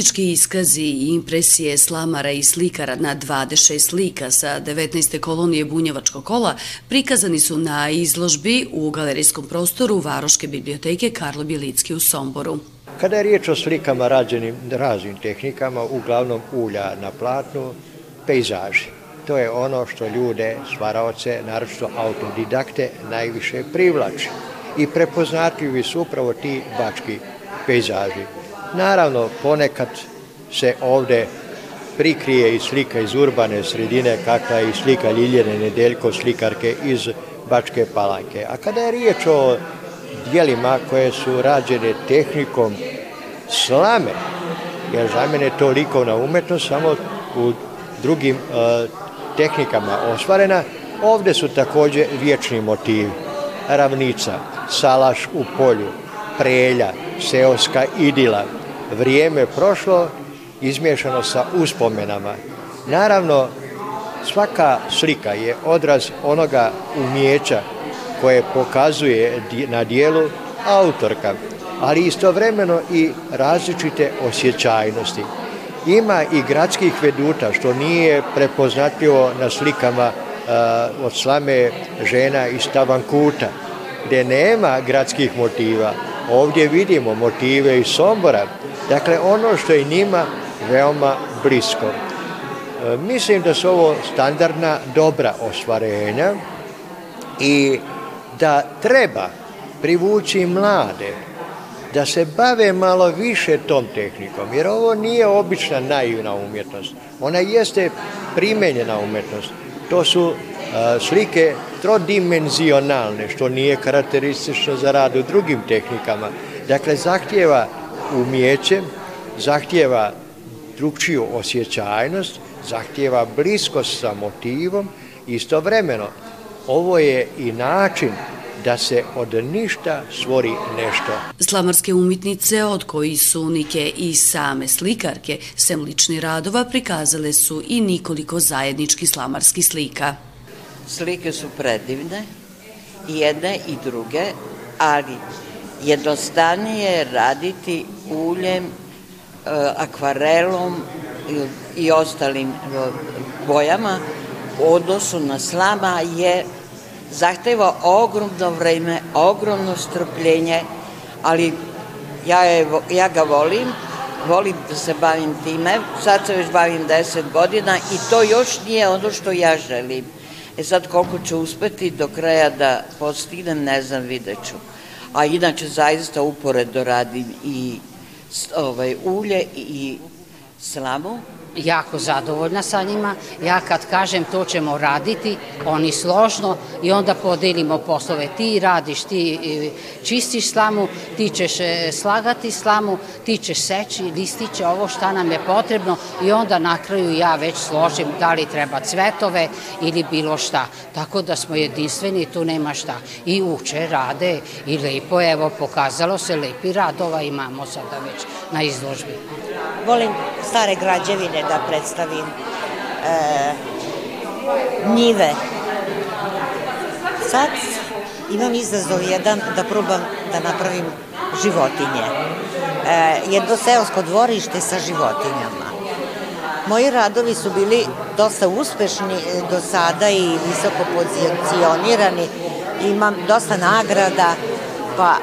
Umetnički iskazi i impresije slamara i slikara na 26 slika sa 19. kolonije Bunjevačkog kola prikazani su na izložbi u galerijskom prostoru Varoške biblioteke Karlo Bjelicki u Somboru. Kada je riječ o slikama rađenim raznim tehnikama, uglavnom ulja na platnu, pejzaži. To je ono što ljude, stvaraoce, naročito autodidakte, najviše privlači. I prepoznatljivi su upravo ti bački pejzaži. Naravno, ponekad se ovde prikrije i slika iz urbane sredine, kakva je i slika Ljiljene Nedeljko, slikarke iz Bačke Palanke. A kada je riječ o dijelima koje su rađene tehnikom slame, jer za mene to likovna umetnost samo u drugim uh, tehnikama ostvarena, ovde su takođe vječni motivi. Ravnica, salaš u polju, prelja, seoska idila, vrijeme prošlo, izmiješano sa uspomenama. Naravno, svaka slika je odraz onoga umjeća koje pokazuje na dijelu autorka, ali istovremeno i različite osjećajnosti. Ima i gradskih veduta, što nije prepoznatljivo na slikama uh, od slame žena iz Tavankuta, gde nema gradskih motiva. Ovdje vidimo motive iz Sombora, dakle ono što je njima veoma blisko. Uh, mislim da su ovo standardna dobra ostvarenja i da treba privući mlade da se bave malo više tom tehnikom, jer ovo nije obična naivna umjetnost. Ona jeste primenjena umjetnost. To su slike trodimenzionalne, što nije karakteristično za rad u drugim tehnikama. Dakle, zahtjeva umjeće, zahtjeva drugčiju osjećajnost, zahtjeva bliskost sa motivom, istovremeno ovo je i način da se od ništa stvori nešto. Slamarske umitnice, od koji su unike i same slikarke, sem lični radova, prikazale su i nikoliko zajednički slamarskih slika. Slike su predivne, i jedne i druge, ali jednostavnije je raditi uljem, e, akvarelom i ostalim e, bojama u odnosu na slama je zahteva ogromno vreme, ogromno strpljenje, ali ja, je, ja ga volim, volim da se bavim time, sad se već bavim 10 godina i to još nije ono što ja želim. E sad koliko ću uspeti do kraja da postignem, ne znam, vidjet ću. A inače zaista uporedo radim i ovaj, ulje i slamu, jako zadovoljna sa njima. Ja kad kažem to ćemo raditi, oni složno i onda podelimo poslove. Ti radiš, ti e, čistiš slamu, ti ćeš e, slagati slamu, ti ćeš seći listiće, ovo šta nam je potrebno i onda na kraju ja već složim da li treba cvetove ili bilo šta. Tako da smo jedinstveni, tu nema šta. I uče, rade i lepo, evo, pokazalo se, lepi radova imamo sada već na izložbi. Volim stare građevine da predstavim e, njive. Sad imam izazov jedan da probam da napravim životinje. E, jedno seosko dvorište sa životinjama. Moji radovi su bili dosta uspešni do sada i visoko pozicionirani. Imam dosta nagrada, pa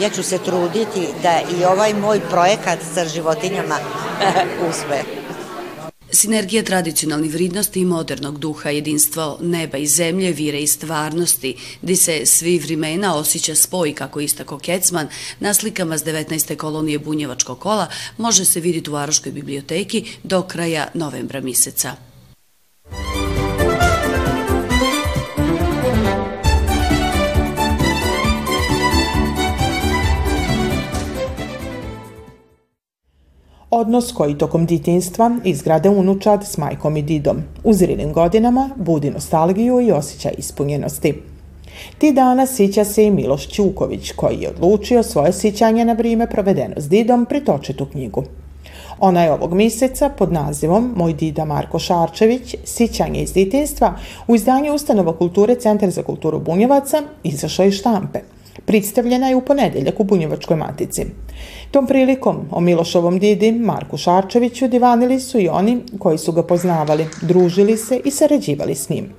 ja ću se truditi da i ovaj moj projekat sa životinjama uspe. Sinergija tradicionalnih vridnosti i modernog duha, jedinstvo neba i zemlje, vire i stvarnosti, gde se svi vremena osjeća spoj, kako istako Kecman, na slikama s 19. kolonije Bunjevačkog kola može se vidjeti u Varoškoj biblioteki do kraja novembra mjeseca. Odnos koji tokom ditinstva izgrade unučad s majkom i didom. U zrilim godinama budi nostalgiju i osjećaj ispunjenosti. Ti dana sića se i Miloš Ćuković, koji je odlučio svoje sićanje na vrijeme provedeno s didom pritočiti u knjigu. Ona je ovog mjeseca pod nazivom Moj dida Marko Šarčević, Sićanje iz ditinstva u izdanju Ustanova kulture Centar za kulturu Bunjevaca izašao iz štampe – Predstavljena je u ponedeljak u Bunjevačkoj matici. Tom prilikom o Milošovom didi Marku Šarčeviću divanili su i oni koji su ga poznavali, družili se i sarađivali s njim.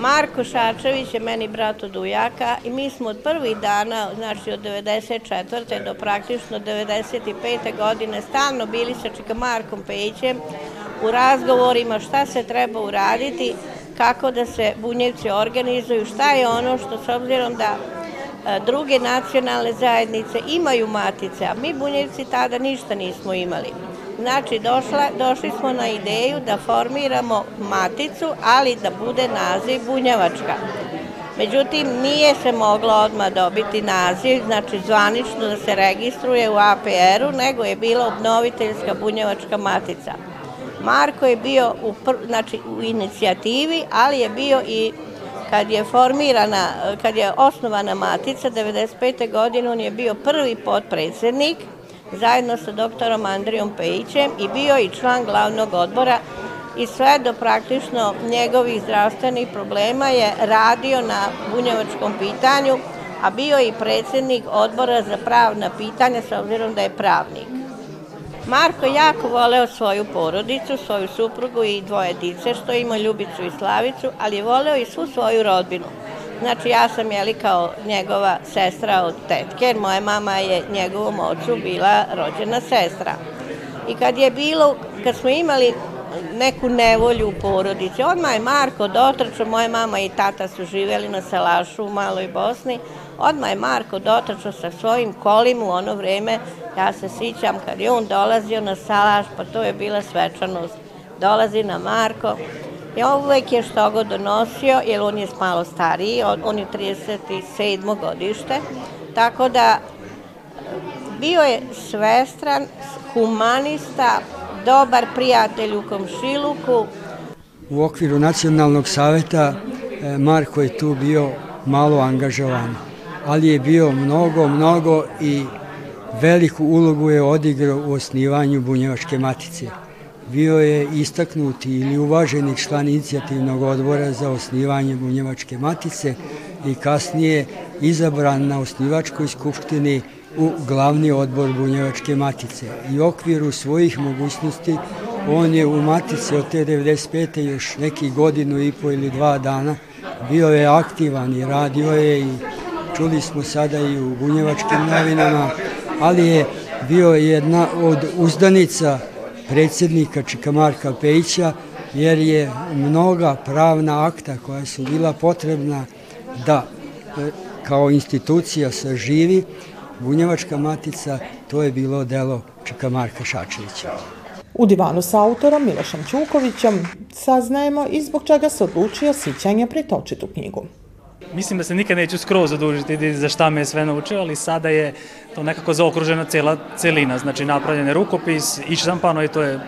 Marko Šačević je meni brat od ujaka i mi smo od prvih dana, znači od 94. do praktično 95. godine, stalno bili sa Čika Markom Pejićem u razgovorima šta se treba uraditi, kako da se bunjevci organizuju, šta je ono što s obzirom da druge nacionalne zajednice imaju matice, a mi bunjevci tada ništa nismo imali. Znači, došla, došli smo na ideju da formiramo maticu, ali da bude naziv Bunjevačka. Međutim, nije se moglo odmah dobiti naziv, znači zvanično da se registruje u APR-u, nego je bila obnoviteljska Bunjevačka matica. Marko je bio u, znači, u inicijativi, ali je bio i kad je formirana, kad je osnovana matica 95. godine, on je bio prvi potpredsednik zajedno sa doktorom Andrijom Pejićem i bio i član glavnog odbora i sve do praktično njegovih zdravstvenih problema je radio na bunjevačkom pitanju, a bio i predsednik odbora za pravna pitanja s obzirom da je pravnik. Marko jako voleo svoju porodicu, svoju suprugu i dvoje dice, što ima Ljubicu i Slavicu, ali je voleo i svu svoju rodbinu. Znači ja sam jeli kao njegova sestra od tetke, jer moja mama je njegovom ocu bila rođena sestra. I kad je bilo, kad smo imali neku nevolju u porodici, odmah je Marko dotrčao, moja mama i tata su živeli na Salašu u Maloj Bosni, odmah je Marko dotrčao sa svojim kolim u ono vreme, ja se sićam kad je on dolazio na Salaš, pa to je bila svečanost. Dolazi na Marko, I on uvek je što go donosio, jer on je malo stariji, on je 37. godište, tako da bio je svestran, humanista, dobar prijatelj u komšiluku. U okviru nacionalnog saveta e, Marko je tu bio malo angažovan, ali je bio mnogo, mnogo i veliku ulogu je odigrao u osnivanju Bunjevačke matice bio je istaknuti ili uvaženi član inicijativnog odbora za osnivanje Bunjevačke matice i kasnije izabran na osnivačkoj skupštini u glavni odbor Bunjevačke matice. I u okviru svojih mogućnosti on je u matici od te 95. još neki godinu i po ili dva dana bio je aktivan i radio je i čuli smo sada i u Bunjevačkim novinama, ali je bio jedna od uzdanica predsjednika Čikamarka Pejića, jer je mnoga pravna akta koja su bila potrebna da e, kao institucija saživi, Bunjevačka matica, to je bilo delo Čikamarka Šačevića. U divanu sa autorom Milošom Čukovićem saznajemo i zbog čega se odlučio sićanja pretočiti u knjigu. Mislim da se nikad neću skroz odužiti za šta me je sve naučio, ali sada je to nekako zaokružena cela celina, znači napravljen je rukopis i štampano i to je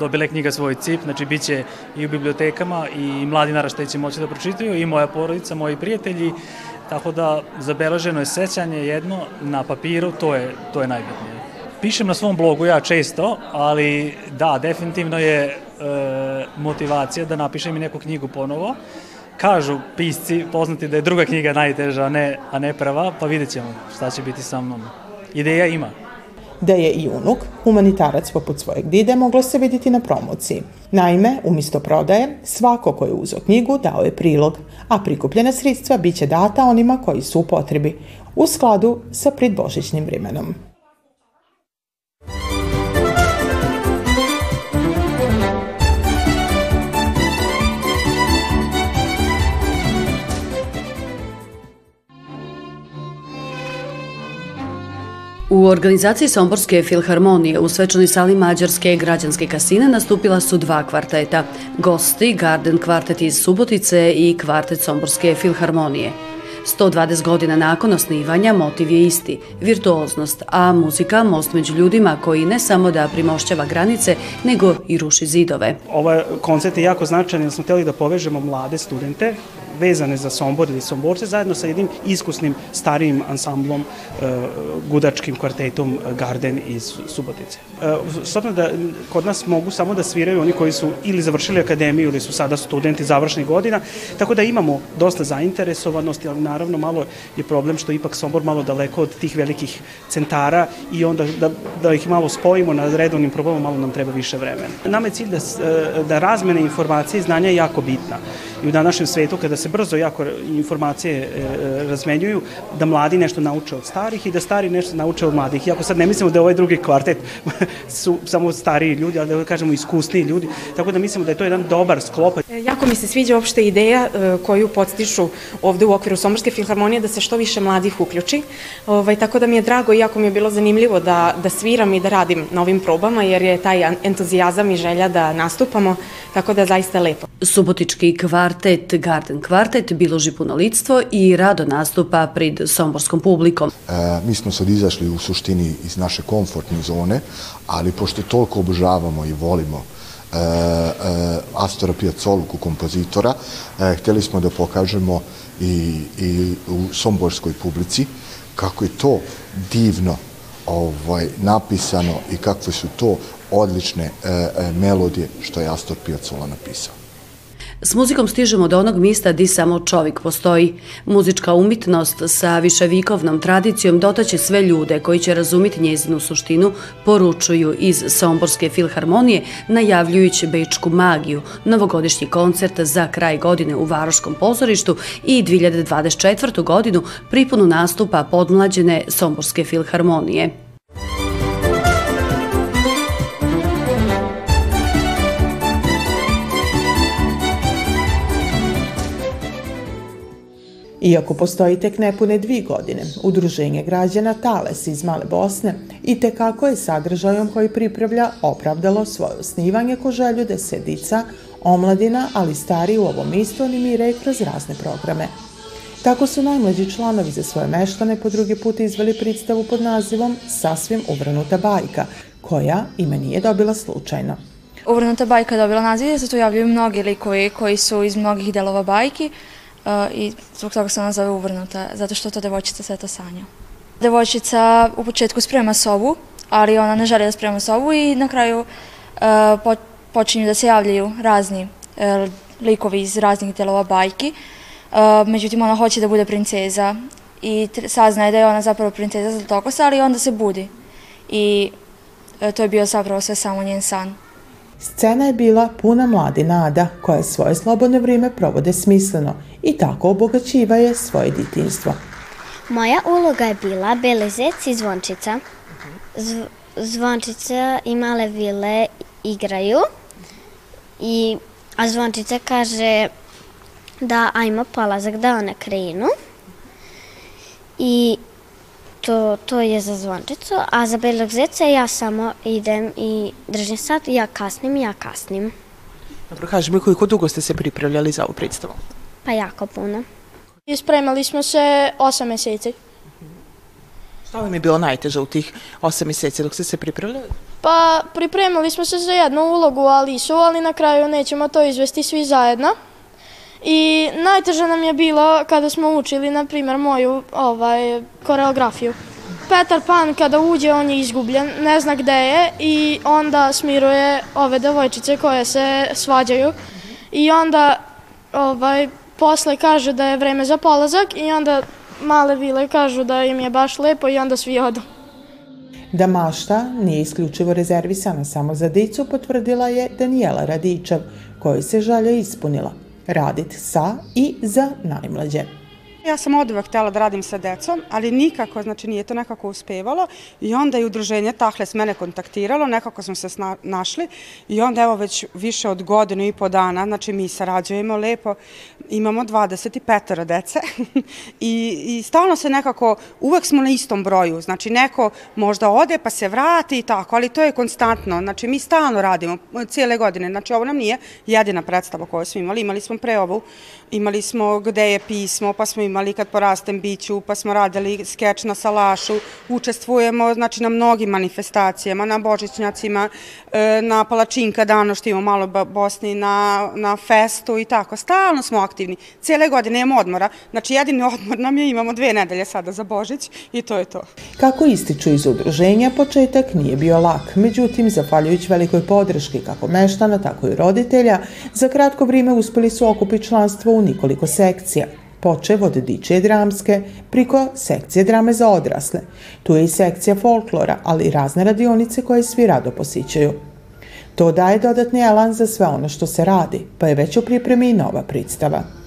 dobila knjiga svoj cip, znači bit će i u bibliotekama i mladi naraštaj će moći da pročitaju i moja porodica, moji prijatelji, tako da zabeleženo je sećanje jedno na papiru, to je, to je najbitnije. Pišem na svom blogu ja često, ali da, definitivno je e, motivacija da napišem i neku knjigu ponovo, kažu pisci poznati da je druga knjiga najteža, a ne, a ne prva, pa vidjet ćemo šta će biti sa mnom. Ideja ima. Da je i unuk, humanitarac poput svojeg dide, moglo se vidjeti na promociji. Naime, umjesto prodaje, svako ko je uzo knjigu dao je prilog, a prikupljena sredstva biće data onima koji su u potrebi, u skladu sa predbožićnim vremenom. U organizaciji Somborske filharmonije u svečanoj sali Mađarske građanske kasine nastupila su dva kvarteta. Gosti, Garden kvartet iz Subotice i kvartet Somborske filharmonije. 120 godina nakon osnivanja motiv je isti, virtuoznost, a muzika most među ljudima koji ne samo da primošćava granice, nego i ruši zidove. Ovaj koncert je jako značajan jer smo hteli da povežemo mlade studente vezane za Sombor ili Somborce, zajedno sa jednim iskusnim starijim ansamblom, gudačkim kvartetom Garden iz Subotice. S obzirom da kod nas mogu samo da sviraju oni koji su ili završili akademiju ili su sada studenti završnih godina, tako da imamo dosta zainteresovanosti, ali naravno malo je problem što ipak Sombor malo daleko od tih velikih centara i onda da, da ih malo spojimo na redovnim problemom, malo nam treba više vremena. Nama je cilj da, da razmene informacije i znanja je jako bitna. I u današnjem svetu, kada se brzo jako informacije e, razmenjuju, da mladi nešto nauče od starih i da stari nešto nauče od mladih. Iako sad ne mislimo da je ovaj drugi kvartet su samo stariji ljudi, ali da kažemo iskusniji ljudi. Tako da mislimo da je to jedan dobar sklop. E, jako mi se sviđa uopšte ideja e, koju podstiču ovde u okviru Somorske filharmonije da se što više mladih uključi. Ovaj, tako da mi je drago i jako mi je bilo zanimljivo da, da sviram i da radim na ovim probama jer je taj entuzijazam i želja da nastupamo, tako da zaista lepo. Subotički kvartet Garden Kvartet biloži punolictvo i rado nastupa pred somborskom publikom. E, mi smo sad izašli u suštini iz naše komfortne zone, ali pošto toliko obožavamo i volimo e, e, Astora Piazzoluku kompozitora, e, hteli smo da pokažemo i, i u somborskoj publici kako je to divno ovaj, napisano i kakve su to odlične e, e, melodije što je Astor Piazzolla napisao. S muzikom stižemo do onog mista di samo čovjek postoji. Muzička umitnost sa viševikovnom tradicijom dotaće sve ljude koji će razumiti njezinu suštinu, poručuju iz Somborske filharmonije, najavljujući Bečku magiju, novogodišnji koncert za kraj godine u Varoškom pozorištu i 2024. godinu pripunu nastupa podmlađene Somborske filharmonije. Iako postoji tek nepune dvi godine, Udruženje građana Tales iz Male Bosne i tekako je sadržajom koji pripravlja opravdalo svoje osnivanje ko želju da se dica, omladina, ali stari u ovom istu animiraju kroz razne programe. Tako su najmlađi članovi za svoje meštane po drugi put izveli predstavu pod nazivom Sasvim uvrnuta bajka, koja ime nije dobila slučajno. Uvrnuta bajka dobila naziv jer se tu javljaju mnogi likovi koji su iz mnogih delova bajki, i zbog toga se ona zove uvrnuta, zato što to devojčica sve to sanja. Devojčica u početku sprema sobu, ali ona ne želi da sprema sobu i na kraju uh, počinju da se javljaju razni uh, likovi iz raznih delova bajki. Uh, međutim, ona hoće da bude princeza i saznaje da je ona zapravo princeza Zlatokosa, ali onda se budi. I to je bio zapravo sve samo njen san. Scena je bila puna mladi nada koje svoje slobodne vrijeme provode smisleno i tako obogaćivaje svoje ditinstvo. Moja uloga je bila Belezec i Zvončica. Zv zvončica i male vile igraju, i, a Zvončica kaže da ajmo polazak da one krenu. I to, to je za zvončicu, a za belog zeca ja samo idem i držim sat, ja kasnim, ja kasnim. Dobro, kaži mi koliko dugo ste se pripravljali za ovu predstavu? Pa jako puno. I spremali smo se osam meseci. Šta vam je bilo najteže u tih osam meseci dok ste se pripravljali? Pa pripremali smo se za jednu ulogu Alisu, ali na kraju nećemo to izvesti svi zajedno. I najteže nam je bilo kada smo učili, na primjer, moju ovaj, koreografiju. Petar Pan kada uđe, on je izgubljen, ne zna gde je i onda smiruje ove devojčice koje se svađaju i onda ovaj, posle kaže da je vreme za polazak i onda male vile kažu da im je baš lepo i onda svi odu. Da mašta nije isključivo rezervisana samo za dicu, potvrdila je Danijela Radičev, koji se žalja ispunila raditi sa i za najmlađe. Ja sam od uvek htela da radim sa decom, ali nikako, znači nije to nekako uspevalo. I onda je udruženje Tahles mene kontaktiralo, nekako smo se našli. I onda evo već više od godinu i po dana, znači mi sarađujemo lepo, imamo 25 dece. I, i stalno se nekako, uvek smo na istom broju, znači neko možda ode pa se vrati i tako, ali to je konstantno, znači mi stalno radimo cijele godine, znači ovo nam nije jedina predstava koju smo imali, imali smo pre ovu, imali smo gde je pismo, pa smo imali kad porastem biću, pa smo radili skeč na salašu, učestvujemo znači, na mnogim manifestacijama, na božićnjacima, e, na palačinka dano što imamo malo Bosni, na, na festu i tako. Stalno smo aktivni. Cijele godine imamo odmora. Znači jedini odmor nam je, imamo dve nedelje sada za Božić i to je to. Kako ističu iz udruženja, početak nije bio lak. Međutim, zafaljujući velikoj podrški kako meštana, tako i roditelja, za kratko vrijeme uspeli su okupiti članstvo u nikoliko sekcija počev od diče dramske priko sekcije drame za odrasle. Tu je i sekcija folklora, ali i razne radionice koje svi rado posićaju. To daje dodatni elan za sve ono što se radi, pa je već u pripremi i nova predstava.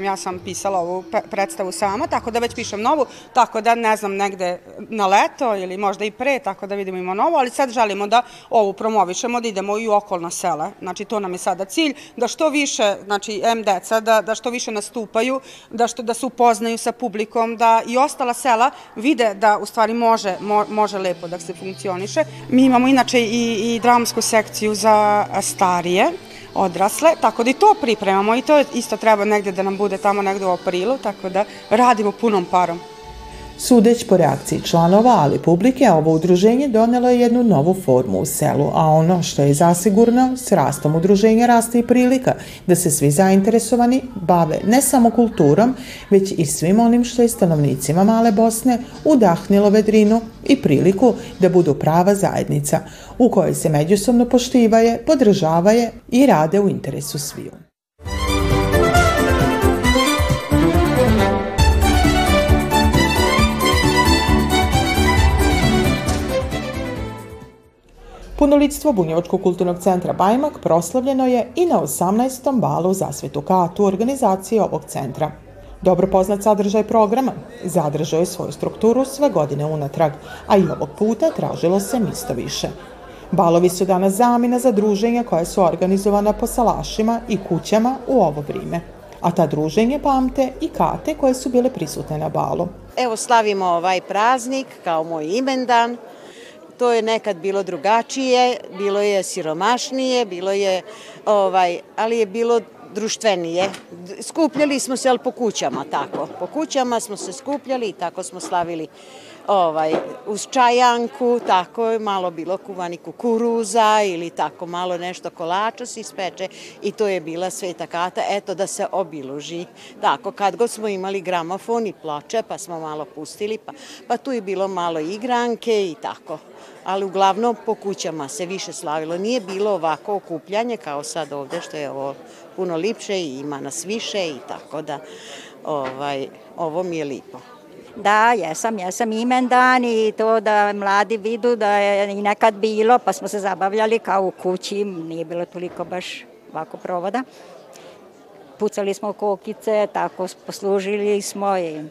Ja sam pisala ovu predstavu sama, tako da već pišem novu, tako da ne znam negde na leto ili možda i pre, tako da vidimo ima novu, ali sad želimo da ovu promovišemo, da idemo i u okolna sela. Znači to nam je sada cilj, da što više, znači M deca, da, da što više nastupaju, da, što, da se upoznaju sa publikom, da i ostala sela vide da u stvari može, mo, može lepo da se funkcioniše. Mi imamo inače i, i dramsku sekciju za starije, odrasle, tako da i to pripremamo i to isto treba negde da nam bude tamo negde u aprilu, tako da radimo punom parom. Sudeć po reakciji članova, ali publike, ovo udruženje donelo je jednu novu formu u selu, a ono što je zasigurno, s rastom udruženja raste i prilika da se svi zainteresovani bave ne samo kulturom, već i svim onim što je stanovnicima Male Bosne udahnilo vedrinu i priliku da budu prava zajednica u kojoj se međusobno poštivaje, podržavaje i rade u interesu sviju. Punolitstvo Bunjevačkog kulturnog centra Bajmak proslavljeno je i na 18. balu za Svetu Katu organizacije ovog centra. Dobro poznat sadržaj programa zadržao je svoju strukturu sve godine unatrag, a i ovog puta tražilo se nisto više. Balovi su danas zamina za druženja koja su organizovana po salašima i kućama u ovo vrijeme. A ta druženje pamte i kate koje su bile prisutne na balu. Evo slavimo ovaj praznik kao moj imendan, To je nekad bilo drugačije, bilo je siromašnije, bilo je, ovaj, ali je bilo društvenije. Skupljali smo se, ali po kućama tako. Po kućama smo se skupljali i tako smo slavili ovaj, uz čajanku, tako malo bilo kuvani kukuruza ili tako malo nešto kolača se ispeče i to je bila sveta kata, eto da se obiluži. Tako, kad god smo imali gramofon i ploče, pa smo malo pustili, pa, pa tu je bilo malo igranke i tako ali uglavnom po kućama se više slavilo. Nije bilo ovako okupljanje kao sad ovde što je ovo puno lipše i ima nas više i tako da ovaj, ovo mi je lipo. Da, jesam, jesam imendan i to da mladi vidu da je i nekad bilo, pa smo se zabavljali kao u kući, nije bilo toliko baš ovako provoda. Pucali smo kokice, tako poslužili smo i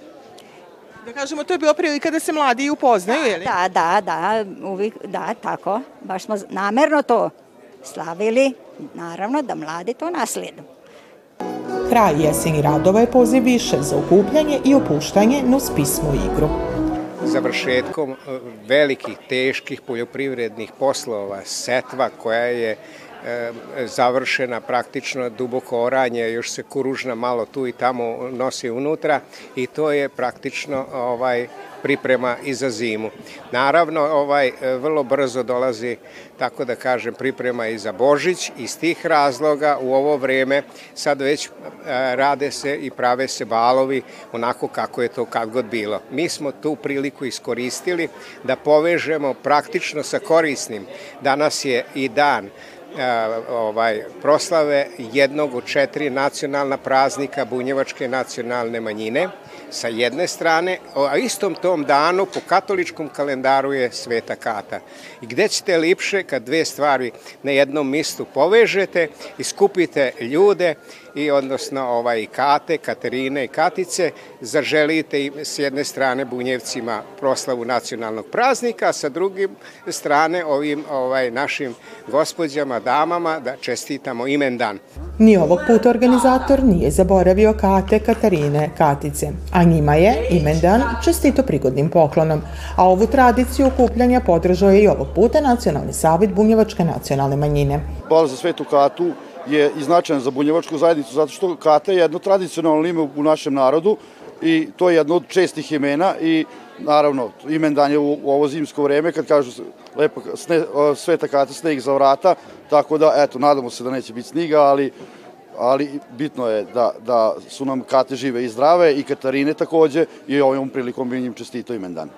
Da kažemo, to je bila prilika da se mladi upoznaju, je li? Da, da, da, uvijek, da, tako. Baš smo namerno to slavili, naravno da mladi to naslijedu. Kraj jeseni radova je poziv više za okupljanje i opuštanje nus pismu igru. Završetkom eh, velikih, teških poljoprivrednih poslova, setva koja je E, završena praktično duboko oranje, još se kuružna malo tu i tamo nosi unutra i to je praktično ovaj priprema i za zimu. Naravno, ovaj vrlo brzo dolazi, tako da kažem, priprema i za Božić. Iz tih razloga u ovo vreme sad već e, rade se i prave se balovi onako kako je to kad god bilo. Mi smo tu priliku iskoristili da povežemo praktično sa korisnim. Danas je i dan ovaj, proslave jednog od četiri nacionalna praznika bunjevačke nacionalne manjine sa jedne strane, a istom tom danu po katoličkom kalendaru je Sveta Kata. I gde ćete lipše kad dve stvari na jednom mistu povežete i skupite ljude i odnosno ovaj Kate, Katerine i Katice zaželite im s jedne strane Bunjevcima proslavu nacionalnog praznika, a sa drugim strane ovim ovaj našim gospođama, damama da čestitamo imendan. Ni ovog puta organizator nije zaboravio Kate, Katarine, Katice, a njima je imendan čestito prigodnim poklonom, a ovu tradiciju okupljanja podržao je i ovog puta Nacionalni savjet Bunjevačke nacionalne manjine. Bal za Svetu Katu je i za bunjevačku zajednicu, zato što kata je jedno tradicionalno ime u našem narodu i to je jedno od čestih imena i naravno imendan je u ovo zimsko vreme kad kažu lepo sne, sveta kata sneg za vrata, tako da eto nadamo se da neće biti sniga, ali ali bitno je da, da su nam kate žive i zdrave i Katarine takođe i ovom prilikom bi njim čestito imendan.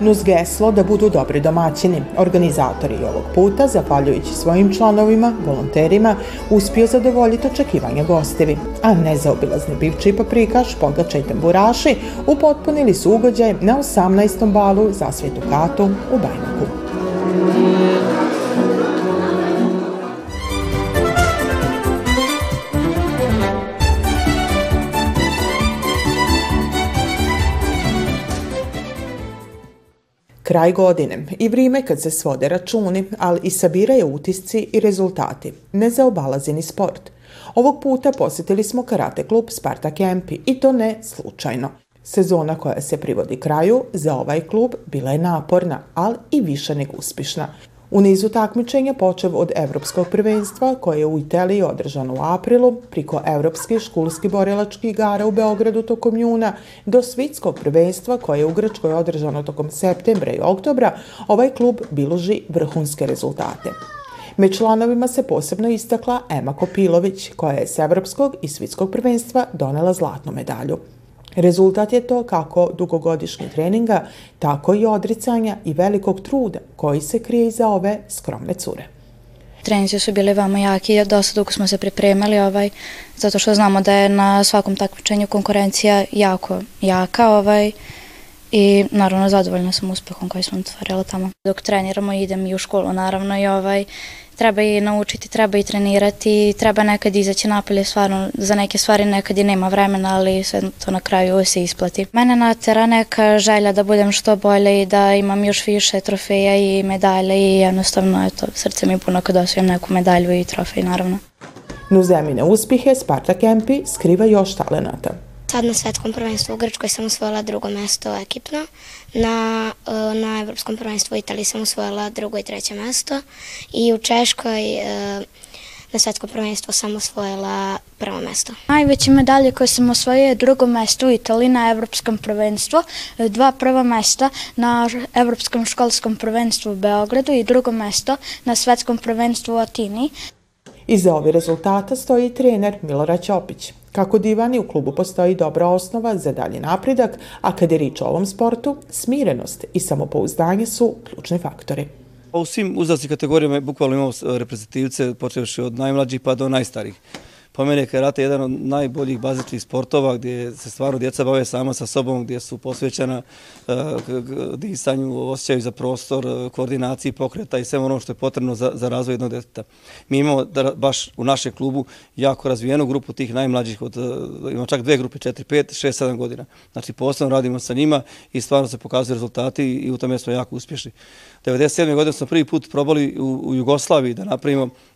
Nuz geslo da budu dobri domaćini. Organizatori ovog puta, zahvaljujući svojim članovima, volonterima, uspio zadovoljiti očekivanja gostevi, a nezaobilazni bivči paprikaš, pogača i tamburaši upotpunili su ugođaj na 18. balu za Svetu Katu u Bajnoku. Kraj godine i vrijeme kad se svode računi, ali i sabiraju utisci i rezultati. Nezaobalazini sport. Ovog puta posjetili smo karate klub Sparta Kempi i to ne slučajno. Sezona koja se privodi kraju za ovaj klub bila je naporna, ali i više nego uspješna. U nizu takmičenja počev od Evropskog prvenstva koje je u Italiji održano u aprilu, priko Evropskih školskih borilačkih igara u Beogradu tokom juna, do Svitskog prvenstva koje je u Grčkoj održano tokom septembra i oktobra, ovaj klub biloži vrhunske rezultate. Među članovima se posebno istakla Ema Kopilović, koja je s Evropskog i Svitskog prvenstva donela zlatnu medalju. Rezultat je to kako dugogodišnjeg treninga, tako i odricanja i velikog truda koji se krije iza ove skromne cure. Treninzi su bili veoma jaki, dosta dugo smo se pripremali, ovaj, zato što znamo da je na svakom takmičenju konkurencija jako jaka ovaj, i naravno zadovoljna sam uspehom koji smo otvorila tamo. Dok treniramo idem i u školu naravno i ovaj, treba i naučiti, treba i trenirati, treba nekad izaći napolje, stvarno za neke stvari nekad i nema vremena, ali sve to na kraju se isplati. Mene natera neka želja da budem što bolje i da imam još više trofeja i medalje i jednostavno eto, srce mi puno kad osvijem neku medalju i trofej naravno. Nu zemine uspjehe Sparta Kempi skriva još talenata. Sad na svetskom prvenstvu u Grčkoj sam osvojila drugo mesto ekipno. Na, e, na evropskom prvenstvu u Italiji sam osvojila drugo i treće mesto. I u Češkoj e, na svetskom prvenstvu sam osvojila prvo mesto. Najveće medalje koje sam osvojila je drugo mesto u Italiji na evropskom prvenstvu, dva prva mesta na evropskom školskom prvenstvu u Beogradu i drugo mesto na svetskom prvenstvu u Atini. Iza ovih rezultata stoji trener Milorad Ćopić. Kako divani u klubu postoji dobra osnova za dalji napredak, a kada je rič o ovom sportu, smirenost i samopouzdanje su ključni faktori. U svim uzrasnim kategorijama bukvalno imamo reprezentativce, počevši od najmlađih pa do najstarijih. Po mene je karate jedan od najboljih bazičnih sportova gdje se stvarno djeca bave sama sa sobom, gdje su posvećena uh, disanju, osjećaju za prostor, uh, koordinaciji pokreta i sve ono što je potrebno za, za razvoj jednog djeteta. Mi imamo da, baš u našem klubu jako razvijenu grupu tih najmlađih, od, uh, imamo čak dve grupe, 4, 5, 6, 7 godina. Znači posebno radimo sa njima i stvarno se pokazuju rezultati i u tome smo jako uspješni. 97. godine smo prvi put probali u, Jugoslaviji da napravimo E,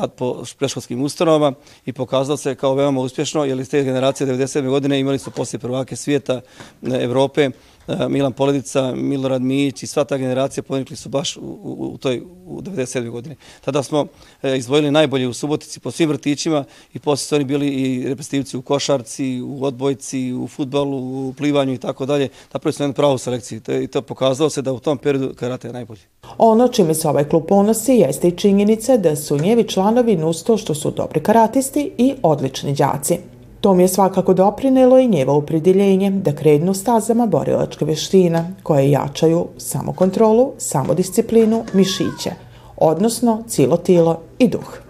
rad po preškolskim ustanovama i pokazalo se kao veoma uspješno, jer iz te generacije 97. godine imali su poslije prvake svijeta e, Evrope, e, Milan Poledica, Milorad Mijić i sva ta generacija ponikli su baš u, u, toj u 97. godini. Tada smo izdvojili najbolje u Subotici po svim vrtićima i poslije su oni bili i reprezentativci u košarci, u odbojci, u futbalu, u plivanju i tako dalje. Napravili smo jednu pravu selekciju i to pokazalo se da u tom periodu karate je najbolji. Ono čime se ovaj klub ponosi jeste i činjenica da su njevi članovi nusto što su dobri karatisti i odlični đaci. Tom je svakako doprinelo i njevo upredjeljenje da krednu stazama borilačke veština koje jačaju samokontrolu, samodisciplinu, mišiće, odnosno cilo tilo i duh.